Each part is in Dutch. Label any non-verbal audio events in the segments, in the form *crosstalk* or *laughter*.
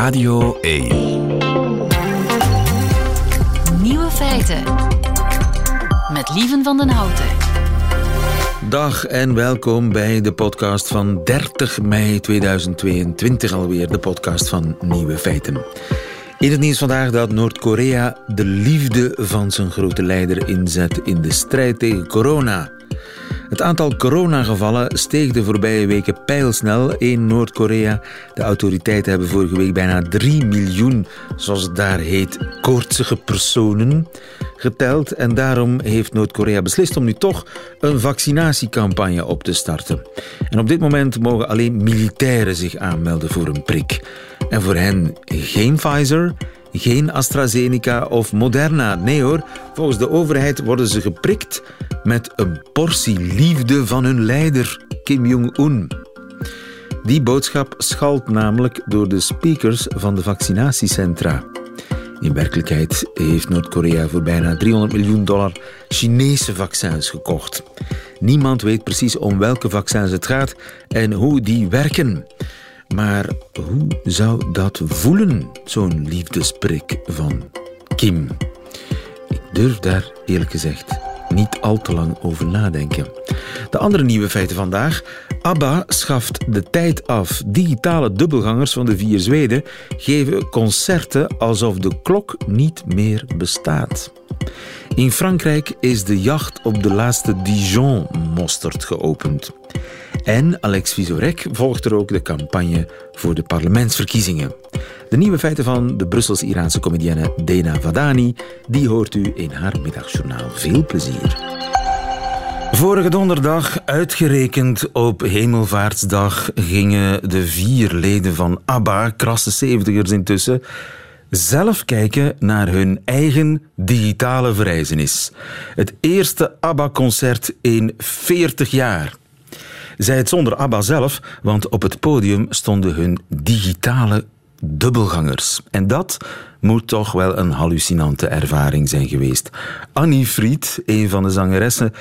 Radio 1. Nieuwe feiten. Met Lieven van den Houten. Dag en welkom bij de podcast van 30 mei 2022 alweer, de podcast van Nieuwe Feiten. In het nieuws vandaag dat Noord-Korea de liefde van zijn grote leider inzet in de strijd tegen corona. Het aantal coronagevallen steeg de voorbije weken pijlsnel in Noord-Korea. De autoriteiten hebben vorige week bijna 3 miljoen, zoals het daar heet, koortsige personen geteld. En daarom heeft Noord-Korea beslist om nu toch een vaccinatiecampagne op te starten. En op dit moment mogen alleen militairen zich aanmelden voor een prik. En voor hen geen Pfizer, geen AstraZeneca of Moderna. Nee hoor, volgens de overheid worden ze geprikt met een portie liefde van hun leider, Kim Jong-un. Die boodschap schalt namelijk door de speakers van de vaccinatiecentra. In werkelijkheid heeft Noord-Korea voor bijna 300 miljoen dollar Chinese vaccins gekocht. Niemand weet precies om welke vaccins het gaat en hoe die werken. Maar hoe zou dat voelen, zo'n liefdesprik van Kim? Ik durf daar eerlijk gezegd niet al te lang over nadenken. De andere nieuwe feiten vandaag. ABBA schaft de tijd af. Digitale dubbelgangers van de vier Zweden geven concerten alsof de klok niet meer bestaat. In Frankrijk is de jacht op de laatste Dijon-mosterd geopend. En Alex Visorek volgt er ook de campagne voor de parlementsverkiezingen. De nieuwe feiten van de Brussels-Iraanse comedienne Dena Vadani, die hoort u in haar middagjournaal. Veel plezier. Vorige donderdag, uitgerekend op Hemelvaartsdag, gingen de vier leden van ABBA, krasse zeventigers intussen, zelf kijken naar hun eigen digitale verrijzenis. Het eerste ABBA-concert in 40 jaar. Zij het zonder ABBA zelf, want op het podium stonden hun digitale dubbelgangers. En dat moet toch wel een hallucinante ervaring zijn geweest. Annie Fried, een van de zangeressen,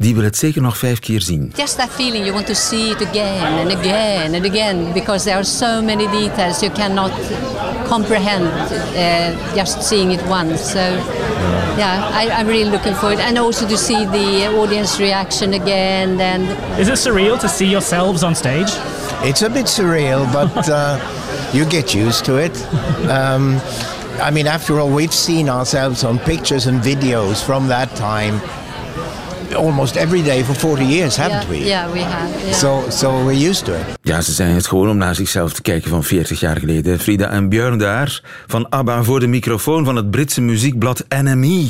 die wil het zeker nog vijf keer zien. Just that feeling you want to see it again and again and again because there are so many details you cannot comprehend uh, just seeing it once. So yeah, I, I'm really looking forward and also to see the audience reaction again. And Is it surreal to see yourselves on stage? It's a bit surreal, but uh, you get used to it. Um, I mean, after all, we've seen ourselves on pictures and videos from that time almost every day for 40 years, haven't yeah, we? Yeah, we have. Yeah. So, so we're used to it. Ja, ze zijn het gewoon om naar zichzelf te kijken van 40 jaar geleden. Frida en Björn daar, van ABBA voor de microfoon van het Britse muziekblad NME.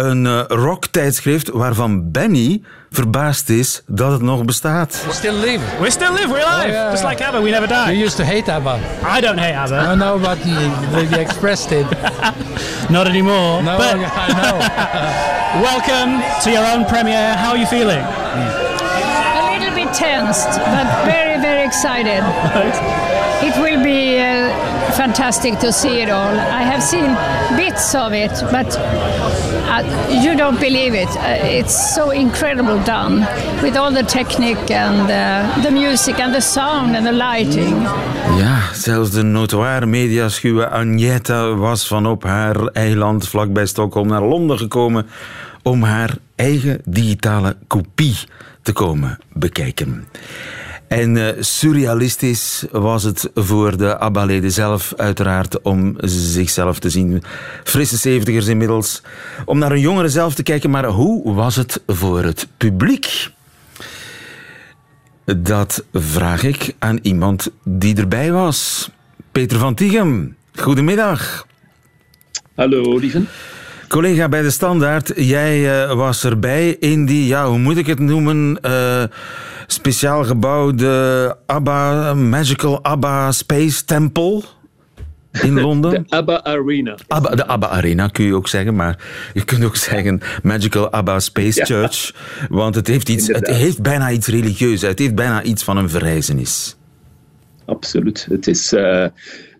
Een uh, rocktijdschrift waarvan Benny verbaasd is dat het nog bestaat. We still live. We still live, we're alive, Oh, yeah, just like ABBA, we never die. You used to hate ABBA. I don't hate ABBA, No, no, but you, you expressed it. *laughs* not anymore. No, but I know. *laughs* welcome to your own premiere. How are you feeling? A little bit tensed, but very, very excited. *laughs* It will be uh, fantastic to see it all. I have seen bits of it, but uh, you don't believe it. Uh, it's so incredible done with all the technique and uh, the music and the sound and the lighting. Ja, zelfs de notoire mediaschuwe Agneta was van op haar eiland vlakbij Stockholm naar Londen gekomen om haar eigen digitale kopie te komen bekijken. En eh, surrealistisch was het voor de ABBA-leden zelf uiteraard om zichzelf te zien. Frisse zeventigers inmiddels. Om naar hun jongeren zelf te kijken, maar hoe was het voor het publiek? Dat vraag ik aan iemand die erbij was. Peter van Tichem, goedemiddag. Hallo, lieven. Collega bij de Standaard, jij eh, was erbij in die, ja, hoe moet ik het noemen, eh, speciaal gebouwde ABBA, Magical ABBA Space Temple in Londen. De ABBA Arena. ABBA, de ABBA Arena kun je ook zeggen, maar je kunt ook zeggen Magical ABBA Space Ja. Church, want het heeft, iets, het heeft bijna iets religieus, het heeft bijna iets van een verrijzenis. Absoluut. Het is eh,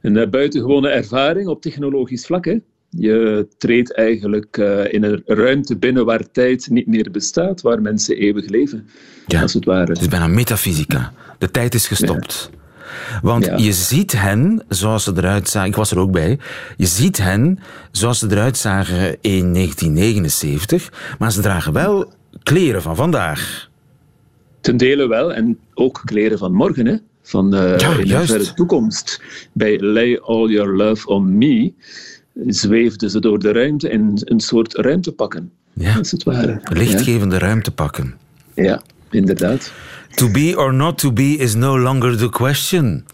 een buitengewone ervaring op technologisch vlak. Hè. Je treedt eigenlijk eh, in een ruimte binnen waar tijd niet meer bestaat, waar mensen eeuwig leven, Ja. als het ware. Het is bijna metafysica. De tijd is gestopt. Want Ja. je ziet hen zoals ze eruit zagen. Ik was er ook bij. Je ziet hen zoals ze eruit zagen in 1979. Maar ze dragen wel kleren van vandaag. Ten dele wel, en ook kleren van morgen, hè? van eh, Ja, in de verre toekomst. Bij Lay All Your Love on Me zweefden ze door de ruimte in een soort ruimtepakken, Ja. als het ware. Lichtgevende ruimte pakken. Ja, inderdaad. To be or not to be is no longer the question.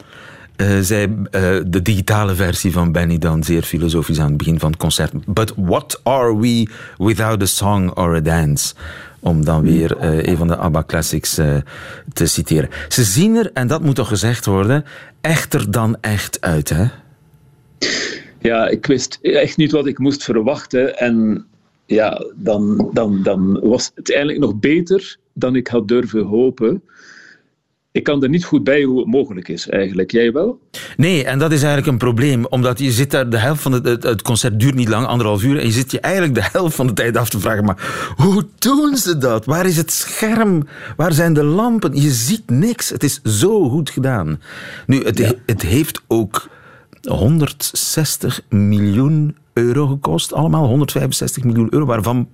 Zei eh, de digitale versie van Benny dan zeer filosofisch aan het begin van het concert. But what are we without a song or a dance? Om dan weer eh, een van de ABBA classics te citeren. Ze zien er, en dat moet toch gezegd worden, echter dan echt uit, hè? Ja, ik wist echt niet wat ik moest verwachten. En ja, dan, dan, dan was het eigenlijk nog beter dan ik had durven hopen. Ik kan er niet goed bij hoe het mogelijk is, eigenlijk. Jij wel? Nee, en dat is eigenlijk een probleem, omdat je zit daar de helft van het, het, concert duurt niet lang, anderhalf uur, en je zit je eigenlijk de helft van de tijd af te vragen, maar hoe doen ze dat? Waar is het scherm? Waar zijn de lampen? Je ziet niks. Het is zo goed gedaan. Nu, het, he- het heeft ook 160 miljoen euro gekost, allemaal 165 miljoen euro, waarvan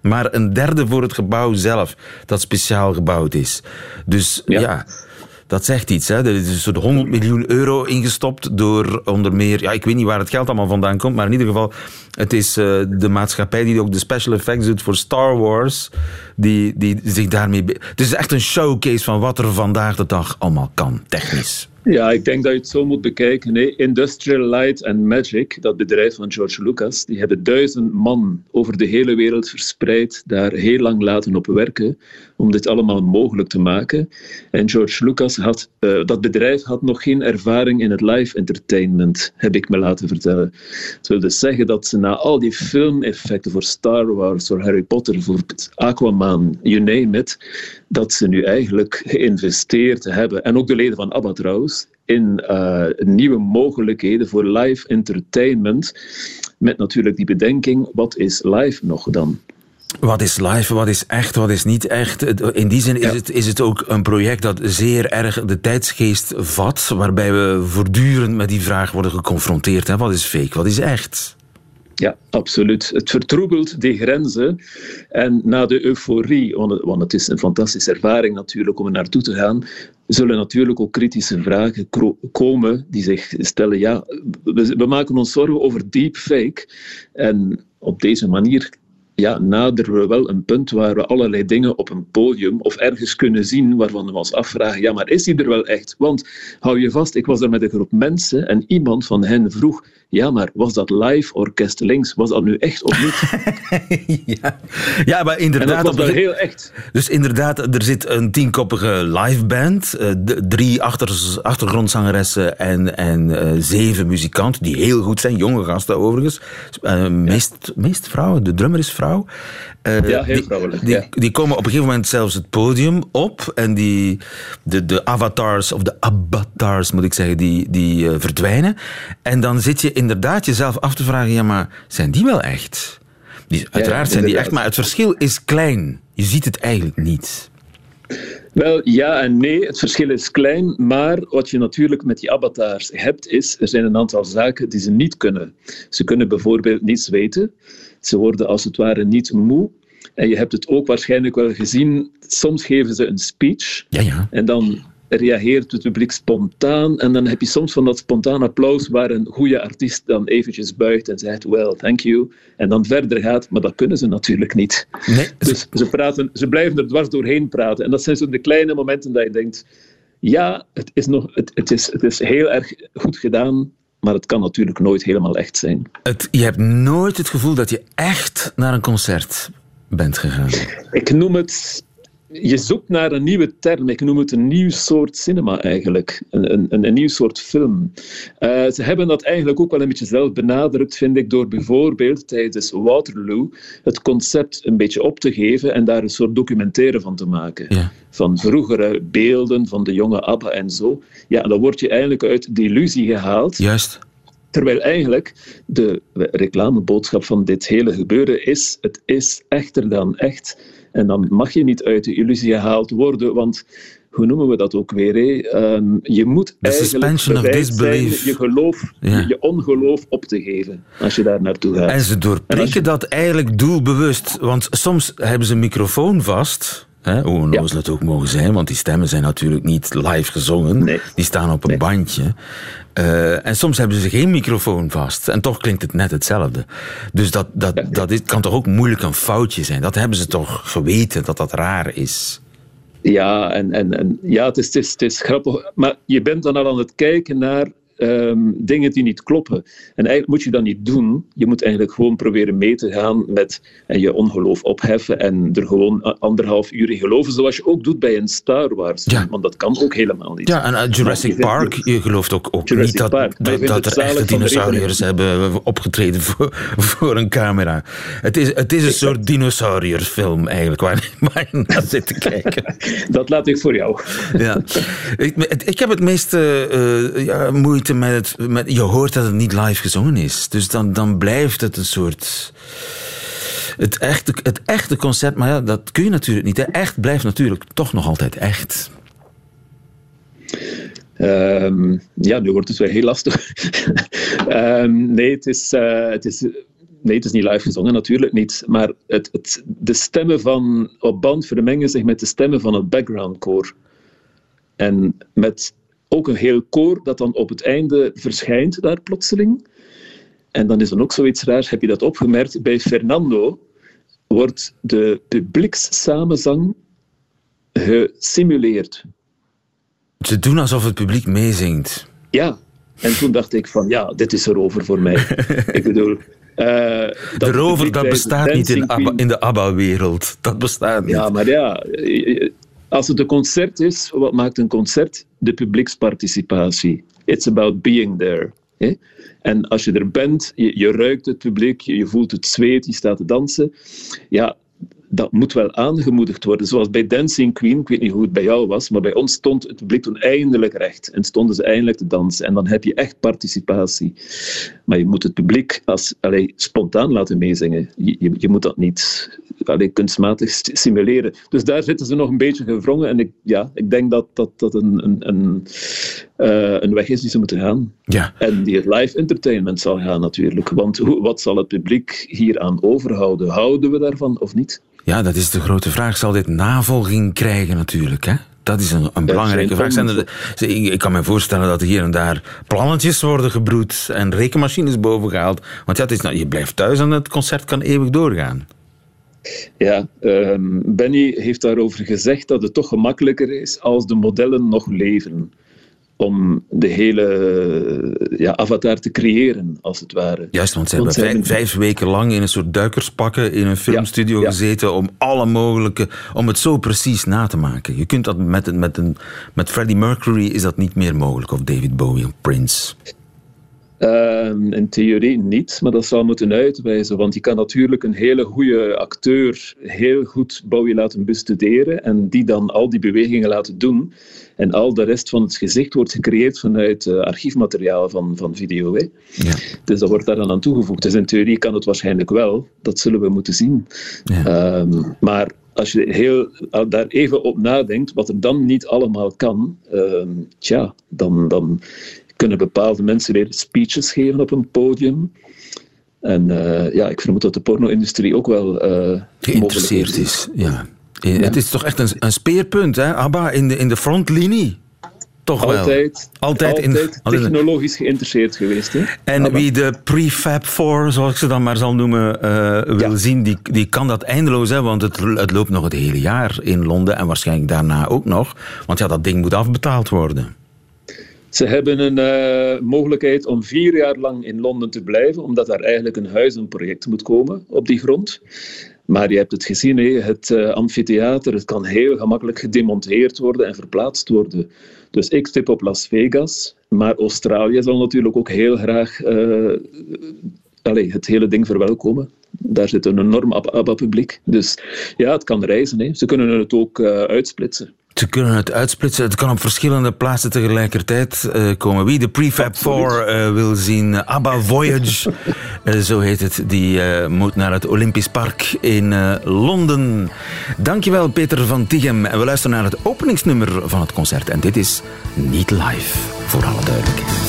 maar een derde voor het gebouw zelf, dat speciaal gebouwd is. Dus ja, Ja. dat zegt iets. Hè. Er is een soort 100 miljoen euro ingestopt door onder meer... Ja, ik weet niet waar het geld allemaal vandaan komt, maar in ieder geval... Het is eh, de maatschappij die ook de special effects doet voor Star Wars, die, die zich daarmee... Het is echt een showcase van wat er vandaag de dag allemaal kan, technisch. Ja, ik denk dat je het zo moet bekijken. Industrial Light and Magic, dat bedrijf van George Lucas, die hebben duizend man over de hele wereld verspreid, daar heel lang laten op werken, om dit allemaal mogelijk te maken. En George Lucas had, eh, dat bedrijf had nog geen ervaring in het live entertainment, heb ik me laten vertellen. Dat wil dus zeggen dat ze na al die filmeffecten voor Star Wars, voor Harry Potter, voor Aquaman, you name it, dat ze nu eigenlijk geïnvesteerd hebben, en ook de leden van ABBA trouwens, in eh, nieuwe mogelijkheden voor live entertainment. Met natuurlijk die bedenking, wat is live nog dan? Wat is live, wat is echt, wat is niet echt? In die zin is, Ja. het, is het ook een project dat zeer erg de tijdsgeest vat, waarbij we voortdurend met die vraag worden geconfronteerd. Hè? Wat is fake, wat is echt? Ja, absoluut. Het vertroebelt die grenzen. En na de euforie, want het, is een fantastische ervaring natuurlijk om er naartoe te gaan, zullen natuurlijk ook kritische vragen komen die zich stellen. Ja, we, we maken ons zorgen over deepfake. En op deze manier ja, naderen we wel een punt waar we allerlei dingen op een podium of ergens kunnen zien waarvan we ons afvragen, ja, maar is die er wel echt? Want, hou je vast, ik was er met een groep mensen en iemand van hen vroeg, ja, maar was dat live orkest links? Was dat nu echt of niet? *laughs* ja. ja, maar En inderdaad. dat was wel heel echt. Dus inderdaad, er zit een tienkoppige liveband, eh, drie achter, achtergrondzangeressen en, en eh, zeven muzikanten, die heel goed zijn, jonge gasten overigens. Eh, meest, meest vrouwen, de drummer is vrouw. Eh, Ja, heel die, vrouwelijk, Die, ja. die komen op een gegeven moment zelfs het podium op en die, de, de avatars, of de avatars moet ik zeggen, die, die eh, verdwijnen. En dan zit je inderdaad jezelf af te vragen, ja maar zijn die wel echt? Die, uiteraard zijn die echt, maar het verschil is klein. Je ziet het eigenlijk niet. Wel, ja en nee. Het verschil is klein, maar wat je natuurlijk met die avatars hebt, is er zijn een aantal zaken die ze niet kunnen. Ze kunnen bijvoorbeeld niet zweten. Ze worden als het ware niet moe. En je hebt het ook waarschijnlijk wel gezien. Soms geven ze een speech Ja, ja. en dan reageert het publiek spontaan. En dan heb je soms van dat spontaan applaus waar een goede artiest dan eventjes buigt en zegt, well, thank you. En dan verder gaat, maar dat kunnen ze natuurlijk niet. Nee, Dus ze, praten, ze blijven er dwars doorheen praten. En dat zijn zo de kleine momenten dat je denkt: ja, het is, nog, het, het is, het is heel erg goed gedaan, maar het kan natuurlijk nooit helemaal echt zijn. het, je hebt nooit het gevoel dat je echt naar een concert bent gegaan. Ik noem het. Je zoekt naar een nieuwe term. Ik noem het een nieuw soort cinema eigenlijk. Een, een, een, nieuw soort film. Eh, ze hebben dat eigenlijk ook wel een beetje zelf benadrukt, vind ik, door bijvoorbeeld tijdens Waterloo het concept een beetje op te geven en daar een soort documentaire van te maken. Ja. Van vroegere beelden van de jonge ABBA en zo. Ja, dan word je eigenlijk uit de illusie gehaald. Juist. Terwijl eigenlijk de reclameboodschap van dit hele gebeuren is: het is echter dan echt. En dan mag je niet uit de illusie gehaald worden, want hoe noemen we dat ook weer? Hè? Ehm, je moet The eigenlijk of zijn je, geloof, Ja. je, ongeloof op te geven als je daar naartoe gaat. En ze En doorprikken je- dat eigenlijk doelbewust. Want soms hebben ze een microfoon vast. Hè, hoe onnozel het ook mogen zijn, want die stemmen zijn natuurlijk niet live gezongen. Nee. Die staan op een Nee. bandje. Eh, en soms hebben ze geen microfoon vast. En toch klinkt het net hetzelfde. Dus dat, dat, dat is, kan toch ook moeilijk een foutje zijn. Dat hebben ze toch geweten, dat dat raar is. Ja, en, en, en, ja het, is, het, is, het is grappig. Maar je bent dan al aan het kijken naar ehm, dingen die niet kloppen. En eigenlijk moet je dat niet doen. Je moet eigenlijk gewoon proberen mee te gaan met en je ongeloof opheffen en er gewoon anderhalf uur in geloven, zoals je ook doet bij een Star Wars. Ja. Want dat kan ook helemaal niet. Ja, en eh, Jurassic Maar Park, je gelooft ook, ook Jurassic niet dat, Park, dat, dat er echte dinosauriërs hebben opgetreden *laughs* voor, voor een camera. Het is, het is een soort dinosaurierfilm eigenlijk, *laughs* waar, je naar zit te kijken. *laughs* Dat laat ik voor jou. Ja. Ik, ik heb het meeste eh, ja, moeite met het... Met, je hoort dat het niet live gezongen is. Dus dan, dan blijft het een soort... Het echte, het echte concept, maar ja, dat kun je natuurlijk niet. Echt blijft natuurlijk toch nog altijd echt. Ehm, ja, nu wordt het weer heel lastig. *laughs* Ehm, nee, het is, eh, het is, nee, het is niet live gezongen, natuurlijk niet. Maar het, het, de stemmen van op band vermengen zich met de stemmen van het background koor. En met ook een heel koor dat dan op het einde verschijnt daar plotseling. En dan is er ook zoiets raars, heb je dat opgemerkt? Bij Fernando wordt de publiekssamenzang gesimuleerd. Ze doen alsof het publiek meezingt. Ja, en toen dacht ik van ja, dit is erover voor mij. ik bedoel... dat De rover, dat bestaat niet in, ABBA, in de ABBA-wereld. Dat bestaat niet. Ja, maar ja, als het een concert is, wat maakt een concert? De publieksparticipatie. It's about being there. En als je er bent, je, ruikt het publiek, je, je voelt het zweet, je staat te dansen. Ja, dat moet wel aangemoedigd worden. Zoals bij Dancing Queen, ik weet niet hoe het bij jou was, maar bij ons stond het publiek toen eindelijk recht. En stonden ze eindelijk te dansen. En dan heb je echt participatie. Maar je moet het publiek als, allee, spontaan laten meezingen. Je, je, moet dat niet allee, kunstmatig st- simuleren. Dus daar zitten ze nog een beetje gevrongen. En ik, ja, ik denk dat dat, dat een, een, een, eh, een weg is die ze moeten gaan. Ja. En die het live entertainment zal gaan natuurlijk. Want hoe, wat zal het publiek hieraan overhouden? Houden we daarvan of niet? Ja, dat is de grote vraag. Zal dit navolging krijgen natuurlijk, hè? Dat is een, een belangrijke vraag. zijn er- ik kan me voorstellen dat er hier en daar plannetjes worden gebroed en rekenmachines bovengehaald. Want ja, het is, nou, je blijft thuis en het concert kan eeuwig doorgaan. Ja, ehm, Benny heeft daarover gezegd dat het toch gemakkelijker is als de modellen nog leven. Om de hele ja, avatar te creëren, als het ware. Juist, want ze Want hebben vijf, weken lang in een soort duikerspakken in een filmstudio ja. gezeten om alle mogelijke, om het zo precies na te maken. Je kunt dat met, met, een, met Freddie Mercury is dat niet meer mogelijk, of David Bowie of Prince. Ehm, in theorie niet, maar dat zal moeten uitwijzen. Want je kan natuurlijk een hele goede acteur heel goed Bowie laten bestuderen en die dan al die bewegingen laten doen. En al de rest van het gezicht wordt gecreëerd vanuit eh, archiefmateriaal van, van video. Hè. Ja. Dus dat wordt daar dan aan toegevoegd. Dus in theorie kan het waarschijnlijk wel. Dat zullen we moeten zien. Ja. Ehm, maar als je heel, daar even op nadenkt, wat er dan niet allemaal kan, ehm, tja, dan, dan kunnen bepaalde mensen weer speeches geven op een podium. En eh, ja, ik vermoed dat de porno-industrie ook wel eh Geïnteresseerd is, ja. Eh, Het is toch echt een, een speerpunt, hè? ABBA in de, in de frontlinie. Toch wel. Altijd, Altijd in- altijd altijd in- technologisch geïnteresseerd geweest. Hè? En ABBA. wie de prefab 4, zoals ik ze dan maar zal noemen, wil Ja. zien, die, die kan dat eindeloos, hè, want het, het loopt nog het hele jaar in Londen en waarschijnlijk daarna ook nog. Want ja, dat ding moet afbetaald worden. Ze hebben een eh, mogelijkheid om vier jaar lang in Londen te blijven, omdat daar eigenlijk een huizenproject moet komen op die grond. Maar je hebt het gezien, hè, het eh, amfitheater, het kan heel gemakkelijk gedemonteerd worden en verplaatst worden. Dus ik stip op Las Vegas, maar Australië zal natuurlijk ook heel graag eh, allee, het hele ding verwelkomen. Daar zit een enorm ABBA-publiek. Dus ja, het kan reizen. Hè. Ze kunnen het ook uitsplitsen. Te kunnen het uitsplitsen. Het kan op verschillende plaatsen tegelijkertijd uh, komen. Wie de Prefab 4 uh, wil zien, ABBA Voyage, uh, *laughs* zo heet het, die moet naar het Olympisch Park in Londen. Dankjewel Peter van Tichem. En we luisteren naar het openingsnummer van het concert. En dit is niet live, voor alle duidelijkheid.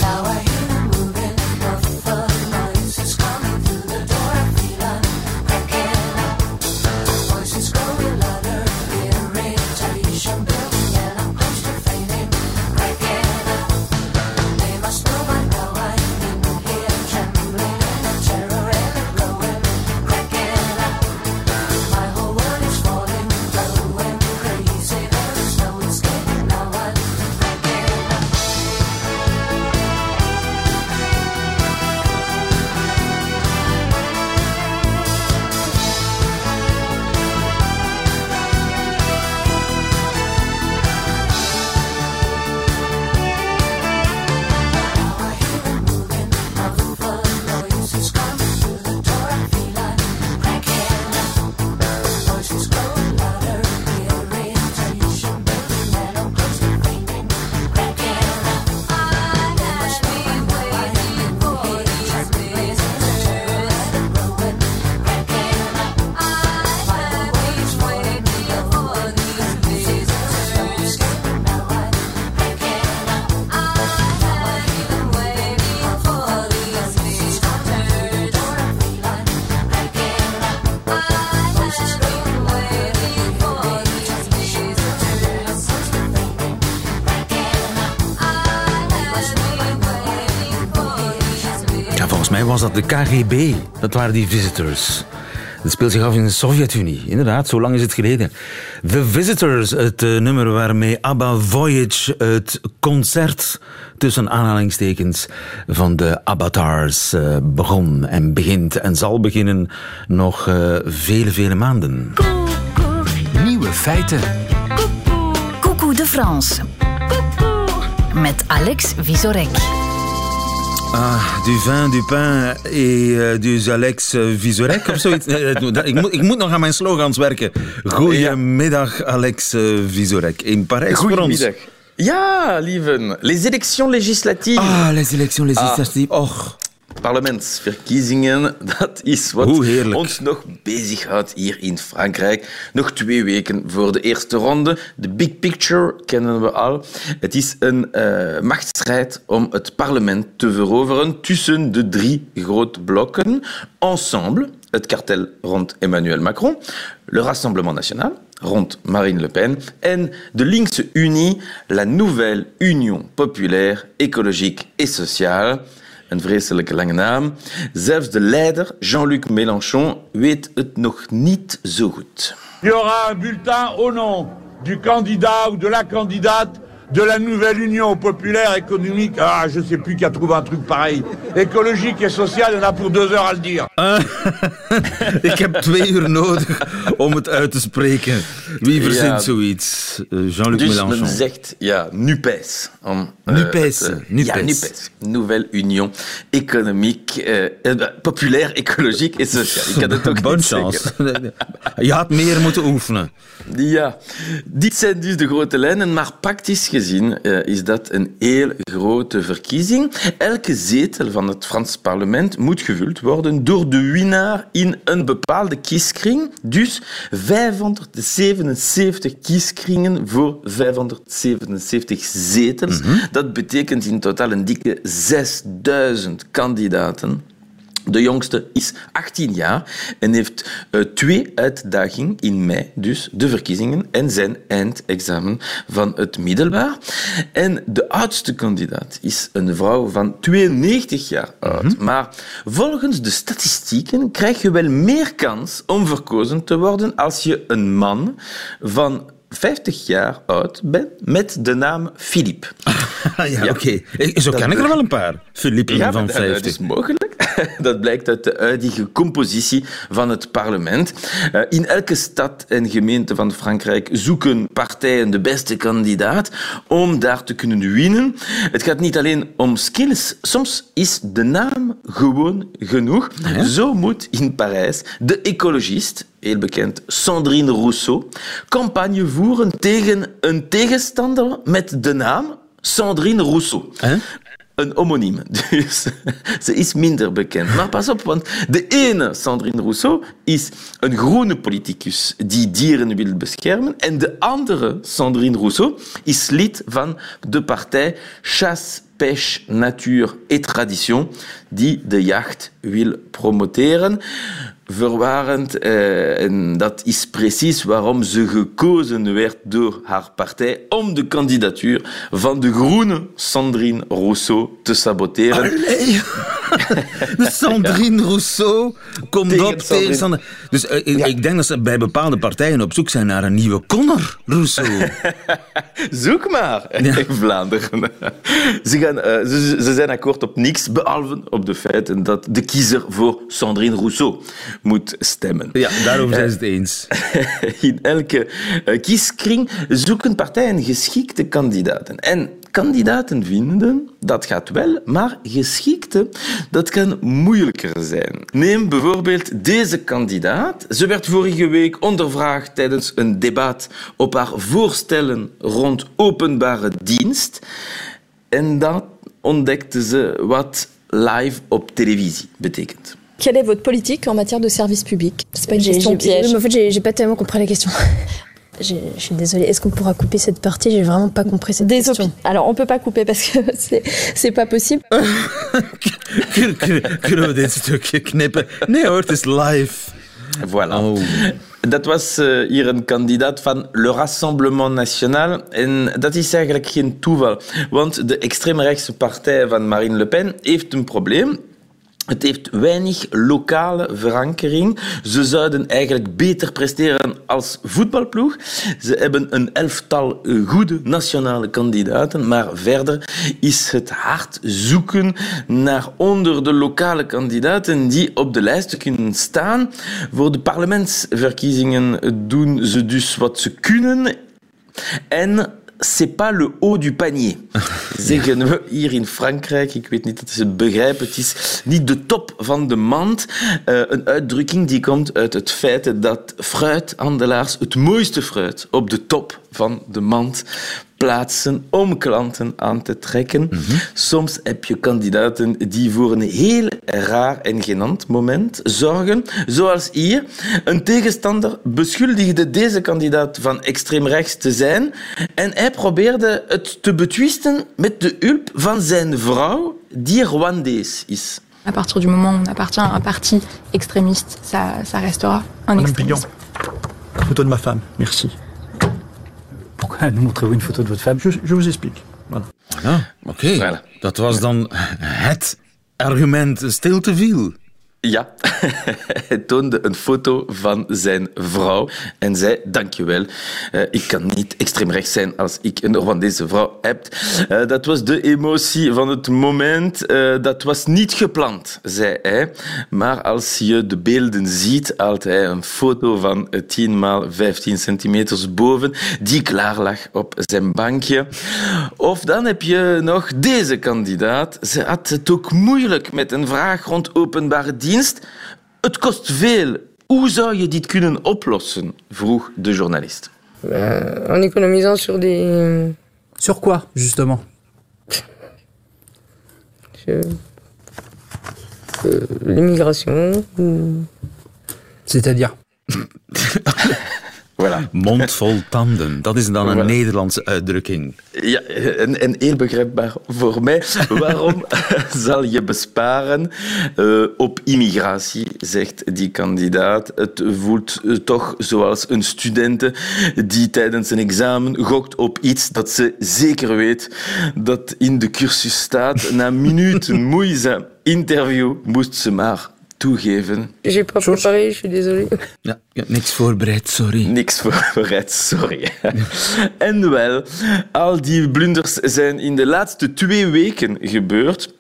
Was dat de KGB. Dat waren die visitors. Dat speelt zich af in de Sovjet-Unie. Inderdaad, zo lang is het geleden. The Visitors, het uh, nummer waarmee ABBA Voyage het concert tussen aanhalingstekens van de Avatars uh, begon en begint en zal beginnen nog uh, vele, vele maanden. Nieuwe feiten. Coucou de France. Met Alex Visorek. Ah, du vin, du pain et uh, du Alex Visorek of zoiets. *laughs* ik, moet, ik moet nog aan mijn slogans werken. Goedemiddag, Alex Visorek. In Parijs voor ons. Ja, lieven. Les élections législatives. Ah, les élections législatives. Ah. Och. Parlementsverkiezingen, dat is wat ons nog bezighoudt hier in Frankrijk. Nog twee weken voor de eerste ronde. De big picture kennen we al. Het is een uh, machtsstrijd om het parlement te veroveren tussen de drie grote blokken. Ensemble, het kartel rond Emmanuel Macron, le Rassemblement National, rond Marine Le Pen en de linkse Unie, la Nouvelle Union Populaire, Écologique et Sociale. Een vreselijke lange naam. Zelfs de leider, Jean-Luc Mélenchon, weet het nog niet zo goed. Il aura un bulletin au nom du candidat ou de la candidate de la nouvelle Union populaire économique. Ah, je sais plus qui a trouvé un truc pareil. Écologique et y en a pour deux heures à le dire. Ah, *laughs* ik heb twee uur nodig om het uit te spreken. Wie verzint ja, zoiets? Uh, Jean-Luc dus Mélenchon. men zegt, ja, NUPES. Om, uh, NUPES, het, uh, NUPES. Ja, NUPES. Nouvelle Union économique, populaire, écologique et sociale. Ik had het ook *laughs* Bonne chance. *laughs* Je had meer moeten oefenen. Ja, dit zijn dus de grote lijnen, maar praktisch gezien uh, is dat een heel grote verkiezing. Elke zetel van het Frans parlement moet gevuld worden door de winnaar in een bepaalde kieskring. Dus 577 kieskringen voor 577 zetels. Mm -hmm. Dat betekent in totaal een dikke 6000 kandidaten. De jongste is 18 jaar en heeft uh, twee uitdagingen in mei, dus de verkiezingen en zijn eindexamen van het middelbaar. En de oudste kandidaat is een vrouw van 92 jaar oud. Mm -hmm. Maar volgens de statistieken krijg je wel meer kans om verkozen te worden als je een man van 50 jaar oud ben met de naam Philippe. *laughs* ja, ja. oké. Okay. Zo ken ik er wel een paar. Philippe ja, van 50. Dat is mogelijk. *laughs* Dat blijkt uit de huidige compositie van het parlement. Eh, in elke stad en gemeente van Frankrijk zoeken partijen de beste kandidaat om daar te kunnen winnen. Het gaat niet alleen om skills. Soms is de naam gewoon genoeg. Zo moet in Parijs de ecologist, heel bekend Sandrine Rousseau, campagne voeren tegen een tegenstander met de naam Sandrine Rousseau. Een homoniem. *laughs* Dus ze is minder bekend. Maar pas op, want de ene, Sandrine Rousseau, is een groene politicus die dieren wil beschermen. En de andere, Sandrine Rousseau, is lid van de partij Chasse, Pêche, Natuur et Tradition, die de jacht wil promoteren verwarend. Eh, en dat is precies waarom ze gekozen werd door haar partij om de kandidatuur van de groene Sandrine Rousseau te saboteren. De Sandrine Rousseau komt Tegen op Sandrine. tegenstander. Dus eh, ik- ik denk dat ze bij bepaalde partijen op zoek zijn naar een nieuwe Connor Rousseau. *laughs* Zoek maar *laughs* in Vlaanderen. Ze, gaan, eh, ze, ze zijn akkoord op niks, behalve op de feiten dat de kiezer voor Sandrine Rousseau moet stemmen. Ja, daarover zijn ze het eens. *laughs* In elke eh, kieskring zoeken partijen geschikte kandidaten. En kandidaten vinden, dat gaat wel, maar geschikte, dat kan moeilijker zijn. Neem bijvoorbeeld deze kandidaat. Ze werd vorige week ondervraagd tijdens een debat op haar voorstellen rond openbare dienst. En dan ontdekte ze wat live op televisie betekent. Quelle est votre politique en matière de service public C'est pas une question piège. en fait, j'ai j'ai pas tellement compris la question. *laughs* Je suis désolée. Est-ce qu'on pourra couper cette partie? J'ai vraiment pas compris cette Des question. Alors, on peut pas couper parce que *laughs* c'est c'est pas possible. *laughs* Voilà. Oh. Dat was eh, hier een kandidaat van Le Rassemblement National. En dat is eigenlijk geen toeval. Want de extreemrechtse partij van Marine Le Pen heeft een probleem. Het heeft weinig lokale verankering. Ze zouden eigenlijk beter presteren als voetbalploeg. Ze hebben een elftal goede nationale kandidaten, maar verder is het hard zoeken naar onder de lokale kandidaten die op de lijst kunnen staan. Voor de parlementsverkiezingen doen ze dus wat ze kunnen. En c'est pas le haut du panier, *laughs* zeggen we hier in Frankrijk. Ik weet niet of ze het begrijpen. Het is niet de top van de mand. Eh, een uitdrukking die komt uit het feit dat fruithandelaars het mooiste fruit op de top van de mand plaatsen om klanten aan te trekken. Soms heb je kandidaten die voor een heel raar en genant moment zorgen. Zoals hier. Een tegenstander beschuldigde deze kandidaat van extreem rechts te zijn en hij probeerde het te betwisten met de hulp van zijn vrouw, die Rwandees is. À partir du moment où on appartient à un parti extrémiste, ça, ça restera un Madame. Pillon, photo de ma femme, merci. Pourquoi nous montrez-vous une photo de votre femme Je, je vous explique. Voilà. Ah, Oké, dat was dan het argument stil te veel. Ja, *laughs* hij toonde een foto van zijn vrouw en zei: Dankjewel, uh, ik kan niet extreem rechts zijn als ik een Rwandese vrouw heb. Uh, dat was de emotie van het moment. Uh, dat was niet gepland, zei hij. Maar als je de beelden ziet, haalt hij een foto van 10 x 15 centimeters boven, die klaar lag op zijn bankje. Of dan heb je nog deze kandidaat. Ze had het ook moeilijk met een vraag rond openbare dienst. Het kost veel. Hoe zou je dit kunnen oplossen? vroeg de journalist. Euh, en économisant sur des. Sur quoi, justement? Je... Euh, L'immigration. C'est-à-dire? *laughs* Voilà. Mond vol tanden, dat is dan een Voilà. Nederlandse uitdrukking. Ja, en, en heel begrijpbaar voor mij. Waarom *laughs* zal je besparen uh, op immigratie, zegt die kandidaat. Het voelt uh, toch zoals een student die tijdens een examen gokt op iets dat ze zeker weet dat in de cursus staat. Na minuten *laughs* moeizaam interview moest ze maar toegeven. J'ai pas préparé, je suis désolée. Ja, ja, niks voorbereid, sorry. Niks voorbereid, sorry. *laughs* en wel, al die blunders zijn in de laatste twee weken gebeurd.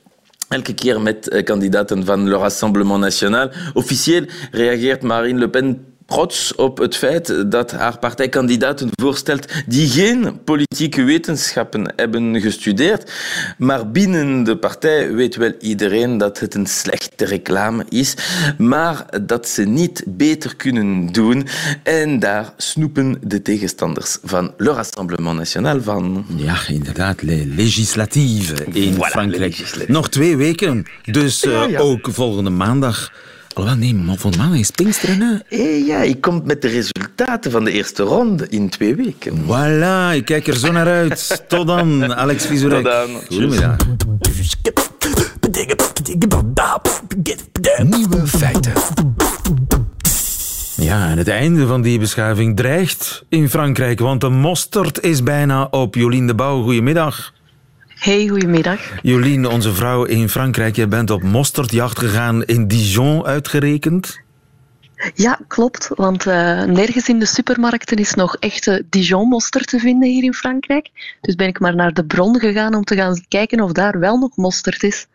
elke keer met kandidaten van Le Rassemblement National. Officieel reageert Marine Le Pen trots op het feit dat haar partij kandidaten voorstelt die geen politieke wetenschappen hebben gestudeerd. Maar binnen de partij weet wel iedereen dat het een slechte reclame is, maar dat ze niet beter kunnen doen. En daar snoepen de tegenstanders van Le Rassemblement National van. Ja, inderdaad, de legislatieve in voilà, Frankrijk. Nog twee weken, dus uh, ja, ja. ook volgende maandag Alhoewel, nee, maar voor maandag is Pinksteren. Hè? Hey, ja, ik kom met de resultaten van de eerste ronde in twee weken. Voilà, ik kijk er zo naar uit. Tot dan, Alex Vizurek. Tot dan. Goedemiddag. Nieuwe feiten. Ja, en het einde van die beschaving dreigt in Frankrijk, want de mosterd is bijna op. Jolien de Bouw, goedemiddag. Hey, goedemiddag. Jolien, onze vrouw in Frankrijk, je bent op mosterdjacht gegaan in Dijon uitgerekend. Ja, klopt. Want uh, nergens in de supermarkten is nog echte Dijon-mosterd te vinden hier in Frankrijk. Dus ben ik maar naar de bron gegaan om te gaan kijken of daar wel nog mosterd is.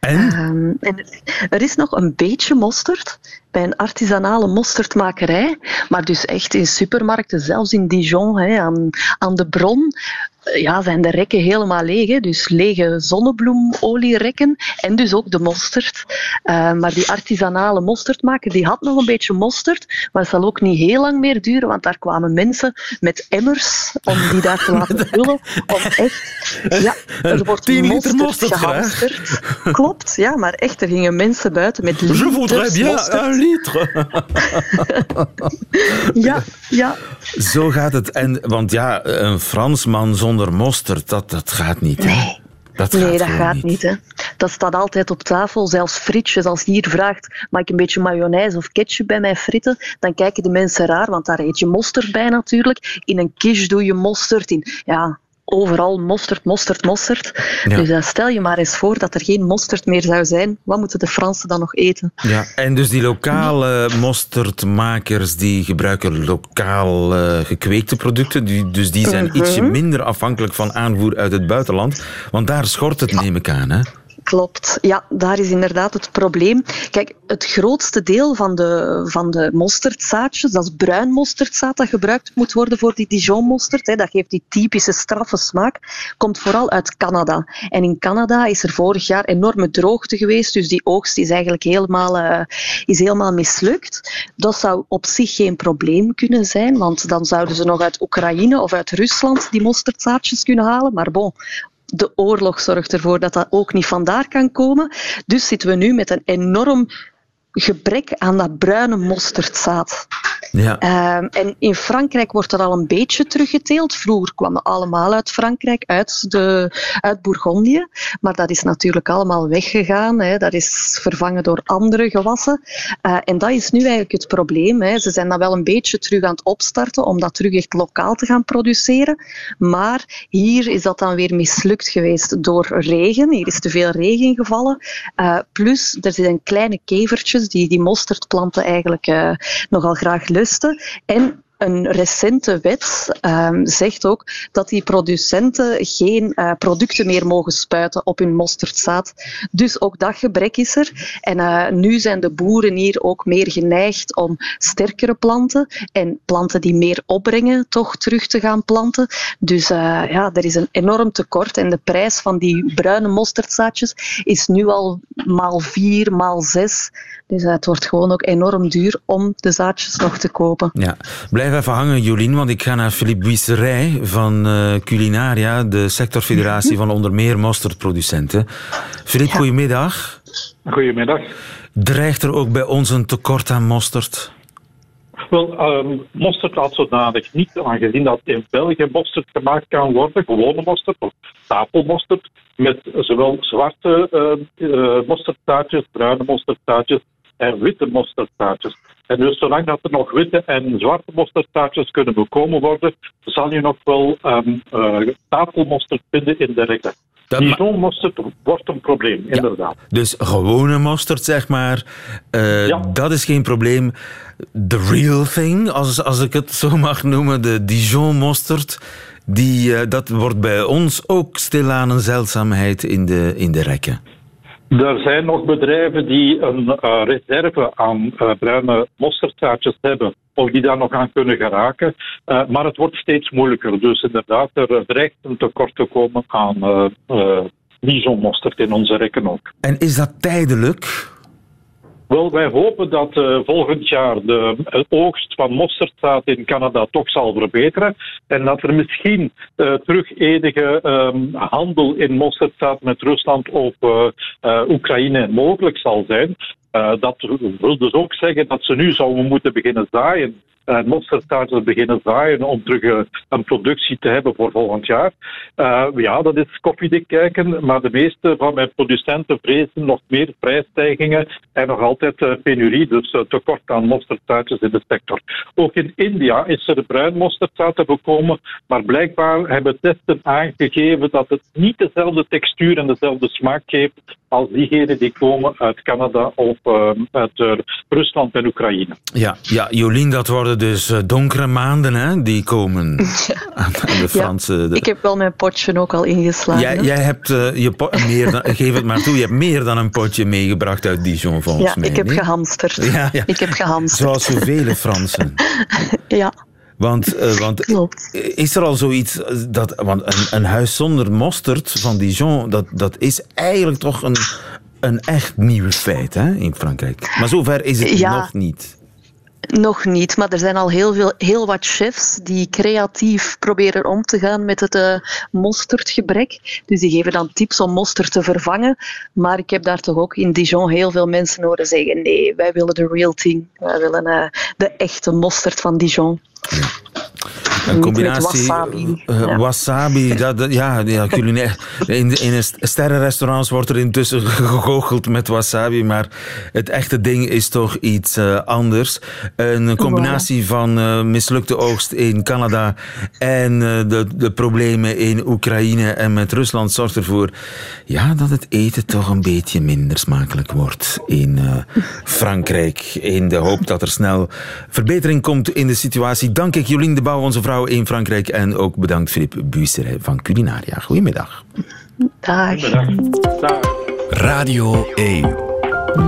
En? Um, en er is nog een beetje mosterd bij een artisanale mosterdmakerij. Maar dus echt in supermarkten, zelfs in Dijon, hè, aan, aan de bron, ja, zijn de rekken helemaal leeg. Hè. Dus lege zonnebloemolierekken en dus ook de mosterd. Uh, maar die artisanale mosterdmaker, die had nog een beetje mosterd, maar het zal ook niet heel lang meer duren, want daar kwamen mensen met emmers om die daar te laten *laughs* vullen. Om echt, ja, er wordt Tien liter mosterd gehamsterd. Klopt, ja, maar echt, er gingen mensen buiten met liters Je voudrais bien mosterd. un litre. *laughs* ja, ja. Zo gaat het. En, want ja, een Fransman zonder mosterd, dat, dat gaat niet. Hè? Nee. Dat nee, gaat dat gaat niet. niet. hè. Dat staat altijd op tafel. Zelfs frietjes. Als je hier vraagt, mag ik een beetje mayonaise of ketchup bij mijn fritten? Dan kijken de mensen raar, want daar eet je mosterd bij natuurlijk. In een quiche doe je mosterd. In, ja, overal mosterd, mosterd, mosterd. Ja. Dus dan stel je maar eens voor dat er geen mosterd meer zou zijn. Wat moeten de Fransen dan nog eten? Ja, en dus die lokale mosterdmakers die gebruiken lokaal eh, gekweekte producten. Die, dus die zijn Mhm. ietsje minder afhankelijk van aanvoer uit het buitenland. Want daar schort het, neem ik aan. Hè? Klopt, ja, daar is inderdaad het probleem. Kijk, het grootste deel van de, van de mosterdzaadjes, dat is bruin mosterdzaad dat gebruikt moet worden voor die Dijon-mosterd, hè, dat geeft die typische straffe smaak, komt vooral uit Canada. En in Canada is er vorig jaar enorme droogte geweest, dus die oogst is eigenlijk helemaal, eh, is helemaal mislukt. Dat zou op zich geen probleem kunnen zijn, want dan zouden ze nog uit Oekraïne of uit Rusland die mosterdzaadjes kunnen halen. Maar bon, de oorlog zorgt ervoor dat dat ook niet vandaar kan komen. Dus zitten we nu met een enorm gebrek aan dat bruine mosterdzaad. Ja. Ehm, en in Frankrijk wordt dat al een beetje teruggeteeld. Vroeger kwamen allemaal uit Frankrijk, uit, de, uit Bourgondië. Maar dat is natuurlijk allemaal weggegaan. Hè. Dat is vervangen door andere gewassen. Eh, en dat is nu eigenlijk het probleem. Hè. Ze zijn dat wel een beetje terug aan het opstarten om dat terug echt lokaal te gaan produceren. Maar hier is dat dan weer mislukt geweest door regen. Hier is te veel regen gevallen. Eh, plus, er zijn kleine kevertjes die die mosterdplanten eigenlijk eh, nogal graag lusten. En een recente wet ehm, zegt ook dat die producenten geen eh, producten meer mogen spuiten op hun mosterdzaad. Dus ook dat gebrek is er. En eh, nu zijn de boeren hier ook meer geneigd om sterkere planten en planten die meer opbrengen toch terug te gaan planten. Dus eh, ja, er is een enorm tekort en de prijs van die bruine mosterdzaadjes is nu al maal vier, maal zes. Dus het wordt gewoon ook enorm duur om de zaadjes nog te kopen. Ja. Blijf even hangen, Jolien, want ik ga naar Philippe Buisserij van eh, Culinaria, de sectorfederatie van onder meer mosterdproducenten. Philippe, goedemiddag. Goedemiddag. Dreigt er ook bij ons een tekort aan mosterd? Wel, ehm mosterd als zodanig niet, aangezien dat in België mosterd gemaakt kan worden, gewone mosterd of tafelmosterd, met zowel zwarte uh, uh, mosterdtaartjes, bruine mosterdtaartjes en witte mosterdtaartjes. En dus zolang dat er nog witte en zwarte mosterdtaartjes kunnen bekomen worden, zal je nog wel um, uh, tafelmosterd vinden in de rekken. Dijon mosterd wordt een probleem, inderdaad. Dus gewone mosterd, zeg maar, uh, dat is geen probleem. The real thing, als, als ik het zo mag noemen, de Dijon mosterd, die, uh, dat wordt bij ons ook stilaan een zeldzaamheid in de, in de rekken. Er zijn nog bedrijven die een uh, reserve aan uh, bruine mosterdzaadjes hebben, of die daar nog aan kunnen geraken. Uh, maar het wordt steeds moeilijker. Dus inderdaad, er dreigt een tekort te komen aan Dijon-mosterd in onze rekken ook. En is dat tijdelijk? Wel, wij hopen dat uh, volgend jaar de oogst van mosterdzaad in Canada toch zal verbeteren. En dat er misschien uh, terug um, handel in mosterdzaad met Rusland of Oekraïne mogelijk zal zijn. dat wil dus ook zeggen dat ze nu zouden moeten beginnen zaaien uh, beginnen zaaien om terug uh, een productie te hebben voor volgend jaar. Uh, ja, dat is koffiedik kijken, maar de meeste van mijn producenten vrezen nog meer prijsstijgingen en nog altijd penurie, dus tekort aan mosterdzaadjes in de sector. Ook in India is er bruin mosterdzaad te maar blijkbaar hebben testen aangegeven dat het niet dezelfde textuur en dezelfde smaak geeft als diegenen die komen uit Canada of uit Rusland en Oekraïne. Ja, ja Jolien, dat worden dus eh, donkere maanden hè, die komen *laughs* aan de Franse... Ja, ik heb wel mijn potje ook al ingeslagen. Jij, jij hebt uh, je meer dan, *laughs* geef het maar toe, je hebt meer dan een potje meegebracht uit Dijon volgens ja, mij. ik heb nee? gehamsterd. *laughs* Ja, ja. Ik heb gehamsterd. Zoals zoveel Fransen. ja. Want, uh, want is er al zoiets dat. Want een, een huis zonder mosterd van Dijon, dat, dat is eigenlijk toch een, een echt nieuw feit hè, in Frankrijk. Maar zover is het ja. nog niet. Nog niet, maar er zijn al heel, veel, heel wat chefs die creatief proberen om te gaan met het uh, mosterdgebrek. Dus die geven dan tips om mosterd te vervangen. Maar ik heb daar toch ook in Dijon heel veel mensen horen zeggen: nee, wij willen de real thing. Wij willen uh, de echte mosterd van Dijon. Ja. Een combinatie wasabi. Uh, ja. wasabi dat, dat, ja, ja culinair. In, in sterrenrestaurants wordt er intussen *laughs* gegoocheld met wasabi, maar het echte ding is toch iets uh, anders. Een combinatie van uh, mislukte oogst in Canada en de, de problemen in Oekraïne en met Rusland zorgt ervoor ja, dat het eten toch een beetje minder smakelijk wordt in Frankrijk. In de hoop dat er snel verbetering komt in de situatie. Dank ik Jolien de Bouw, onze vrouw in Frankrijk. En ook bedankt Filip Buisseret van Culinaria. Goedemiddag. Dag. Dag. Radio 1.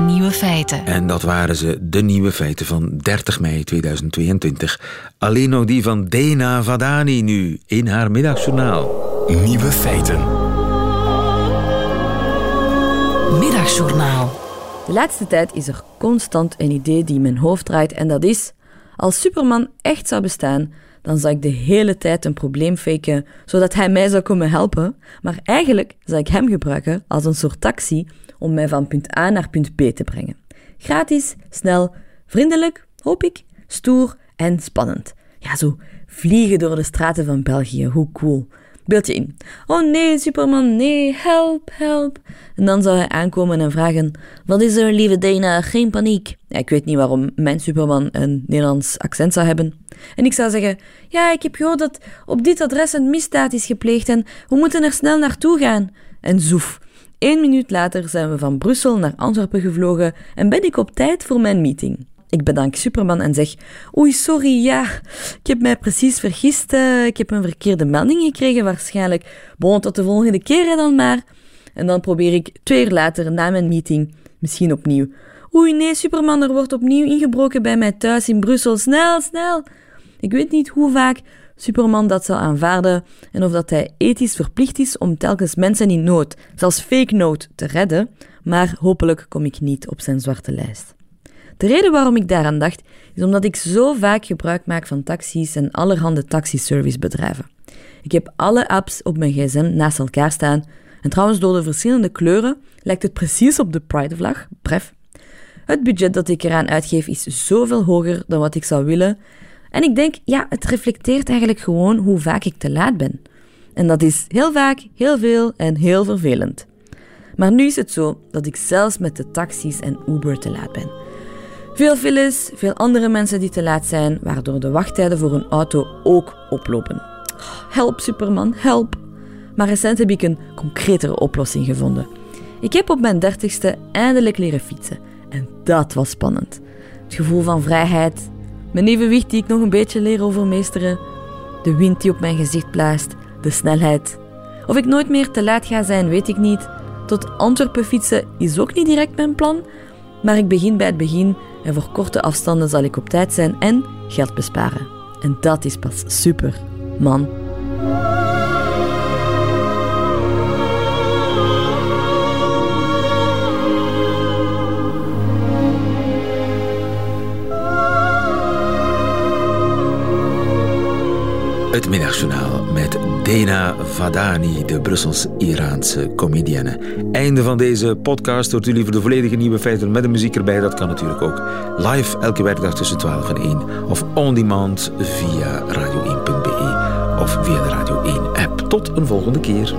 Nieuwe feiten. En dat waren ze, de nieuwe feiten van 30 mei 2022. Alleen nog die van Dena Vadani nu in haar middagjournaal. Nieuwe feiten. Middagjournaal. De laatste tijd is er constant een idee die in mijn hoofd draait en dat is... Als Superman echt zou bestaan, dan zou ik de hele tijd een probleem faken, zodat hij mij zou komen helpen. Maar eigenlijk zou ik hem gebruiken als een soort taxi om mij van punt A naar punt B te brengen. Gratis, snel, vriendelijk, hoop ik, stoer en spannend. Ja, zo vliegen door de straten van België, hoe cool. Beeld je in. Oh nee, Superman, nee, help, help. En dan zou hij aankomen en vragen: Wat is er, lieve Dana? Geen paniek. Ik weet niet waarom mijn Superman een Nederlands accent zou hebben. En ik zou zeggen: Ja, ik heb gehoord dat op dit adres een misdaad is gepleegd en we moeten er snel naartoe gaan. En zoef. Eén minuut later zijn we van Brussel naar Antwerpen gevlogen en ben ik op tijd voor mijn meeting. Ik bedank Superman en zeg: Oei, sorry, ja, ik heb mij precies vergist. Uh, ik heb een verkeerde melding gekregen, waarschijnlijk. Bon, tot de volgende keer dan maar. En dan probeer ik twee uur later, na mijn meeting, misschien opnieuw. Oei, nee, Superman, er wordt opnieuw ingebroken bij mij thuis in Brussel. Snel, snel! Ik weet niet hoe vaak Superman dat zal aanvaarden en of dat hij ethisch verplicht is om telkens mensen in nood, zelfs fake nood, te redden, maar hopelijk kom ik niet op zijn zwarte lijst. De reden waarom ik daaraan dacht, is omdat ik zo vaak gebruik maak van taxis en allerhande taxiservicebedrijven. Ik heb alle apps op mijn gsm naast elkaar staan en trouwens door de verschillende kleuren lijkt het precies op de Pride-vlag, bref. Het budget dat ik eraan uitgeef is zoveel hoger dan wat ik zou willen en ik denk, ja, het reflecteert eigenlijk gewoon hoe vaak ik te laat ben. En dat is heel vaak, heel veel en heel vervelend. Maar nu is het zo dat ik zelfs met de taxis en Uber te laat ben. Veel files, veel andere mensen die te laat zijn, waardoor de wachttijden voor een auto ook oplopen. Help, Superman, help! Maar recent heb ik een concretere oplossing gevonden. Ik heb op mijn dertigste eindelijk leren fietsen. En dat was spannend. Het gevoel van vrijheid, mijn evenwicht die ik nog een beetje leer overmeesteren, de wind die op mijn gezicht blaast, de snelheid. Of ik nooit meer te laat ga zijn, weet ik niet. Tot Antwerpen fietsen is ook niet direct mijn plan, maar ik begin bij het begin en voor korte afstanden zal ik op tijd zijn en geld besparen. En dat is pas super, man. Het middagjournaal Dena Vadani, de Brussels-Iraanse comedienne. Einde van deze podcast. Hoort u liever de volledige nieuwe feiten met de muziek erbij? Dat kan natuurlijk ook live elke werkdag tussen 12 en 1. Of on demand via radio1.be of via de Radio 1 app. Tot een volgende keer.